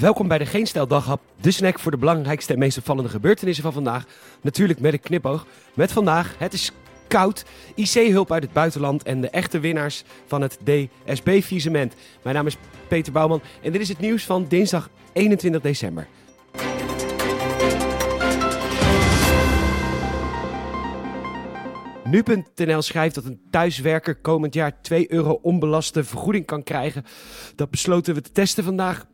Welkom bij de Geen Daghap, de snack voor de belangrijkste en meest opvallende gebeurtenissen van vandaag. Natuurlijk met een knipoog. Met vandaag, het is koud, IC-hulp uit het buitenland en de echte winnaars van het DSB-visement. Mijn naam is Peter Bouwman en dit is het nieuws van dinsdag 21 december. Nu.nl schrijft dat een thuiswerker komend jaar 2 euro onbelaste vergoeding kan krijgen. Dat besloten we te testen vandaag.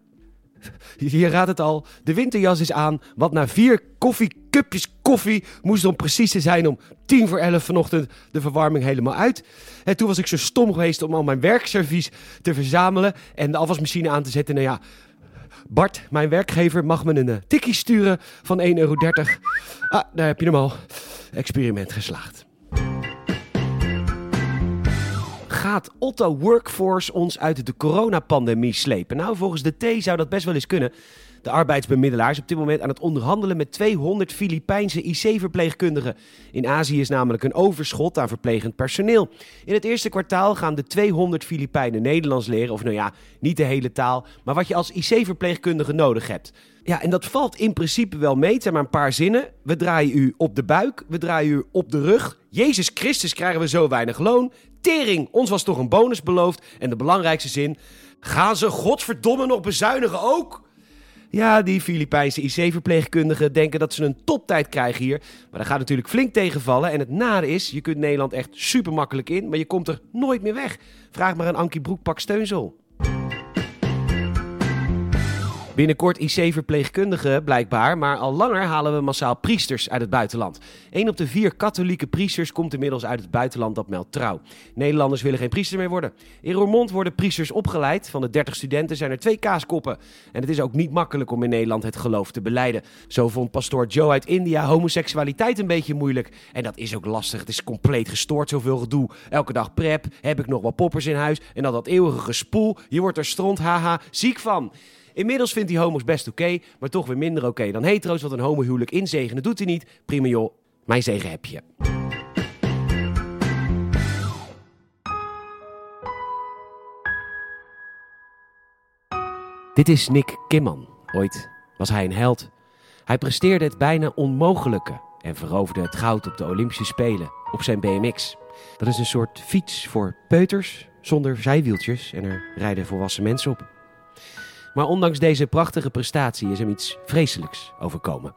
Je raadt het al, de winterjas is aan, want na vier koffiecupjes koffie moest om precies te zijn om tien voor elf vanochtend de verwarming helemaal uit. En toen was ik zo stom geweest om al mijn werkservies te verzamelen en de afwasmachine aan te zetten. Nou ja, Bart, mijn werkgever, mag me een uh, tikkie sturen van 1,30 euro. Ah, daar heb je hem al. Experiment geslaagd. Gaat Otto Workforce ons uit de coronapandemie slepen? Nou, volgens de T zou dat best wel eens kunnen. De arbeidsbemiddelaar is op dit moment aan het onderhandelen met 200 Filipijnse IC-verpleegkundigen. In Azië is namelijk een overschot aan verplegend personeel. In het eerste kwartaal gaan de 200 Filipijnen Nederlands leren. Of nou ja, niet de hele taal, maar wat je als IC-verpleegkundige nodig hebt. Ja, en dat valt in principe wel mee. Het zijn maar een paar zinnen. We draaien u op de buik, we draaien u op de rug. Jezus Christus krijgen we zo weinig loon. Tering, ons was toch een bonus beloofd. En de belangrijkste zin, gaan ze godverdomme nog bezuinigen ook? Ja, die Filipijnse IC-verpleegkundigen denken dat ze een toptijd krijgen hier. Maar dat gaat natuurlijk flink tegenvallen. En het nare is, je kunt Nederland echt super makkelijk in, maar je komt er nooit meer weg. Vraag maar aan Ankie Broekpak Steunzel. Binnenkort IC-verpleegkundigen blijkbaar, maar al langer halen we massaal priesters uit het buitenland. Een op de vier katholieke priesters komt inmiddels uit het buitenland, dat meldt trouw. Nederlanders willen geen priester meer worden. In Roermond worden priesters opgeleid. Van de 30 studenten zijn er twee kaaskoppen. En het is ook niet makkelijk om in Nederland het geloof te beleiden. Zo vond pastoor Joe uit India homoseksualiteit een beetje moeilijk. En dat is ook lastig. Het is compleet gestoord, zoveel gedoe. Elke dag prep, heb ik nog wel poppers in huis. En dan dat eeuwige gespoel. Je wordt er stront, haha, ziek van. Inmiddels vindt hij homo's best oké, maar toch weer minder oké dan hetero's. Want een homohuwelijk inzegenen doet hij niet. Prima joh, mijn zegen heb je. Dit is Nick Kimman. Ooit was hij een held. Hij presteerde het bijna onmogelijke en veroverde het goud op de Olympische Spelen op zijn BMX. Dat is een soort fiets voor peuters zonder zijwieltjes en er rijden volwassen mensen op. Maar ondanks deze prachtige prestatie is hem iets vreselijks overkomen.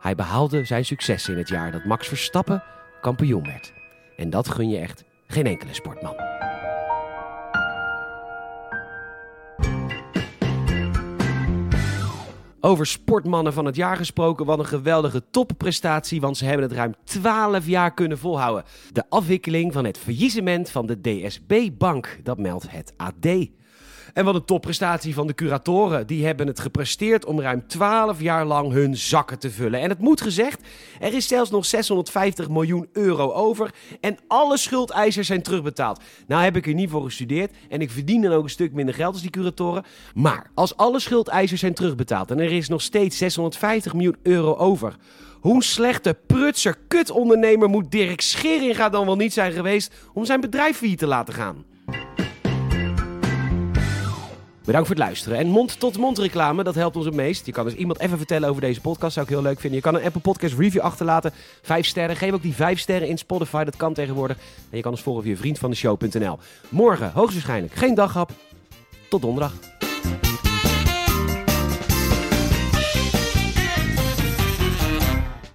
Hij behaalde zijn succes in het jaar dat Max Verstappen kampioen werd. En dat gun je echt geen enkele sportman. Over sportmannen van het jaar gesproken, wat een geweldige topprestatie, want ze hebben het ruim 12 jaar kunnen volhouden. De afwikkeling van het faillissement van de DSB-bank, dat meldt het AD. En wat een topprestatie van de curatoren. Die hebben het gepresteerd om ruim 12 jaar lang hun zakken te vullen. En het moet gezegd, er is zelfs nog 650 miljoen euro over. En alle schuldeisers zijn terugbetaald. Nou heb ik er niet voor gestudeerd. En ik verdien dan ook een stuk minder geld als die curatoren. Maar als alle schuldeisers zijn terugbetaald en er is nog steeds 650 miljoen euro over. Hoe slechte prutser kutondernemer moet Dirk Scheringa dan wel niet zijn geweest om zijn bedrijf failliet te laten gaan? Bedankt voor het luisteren. En mond-tot-mond reclame, dat helpt ons het meest. Je kan dus iemand even vertellen over deze podcast, zou ik heel leuk vinden. Je kan een Apple Podcast review achterlaten. Vijf sterren. Geef ook die vijf sterren in Spotify, dat kan tegenwoordig. En je kan ons volgen via vriendvandeshow.nl. Morgen, hoogstwaarschijnlijk, geen daghap. Tot donderdag.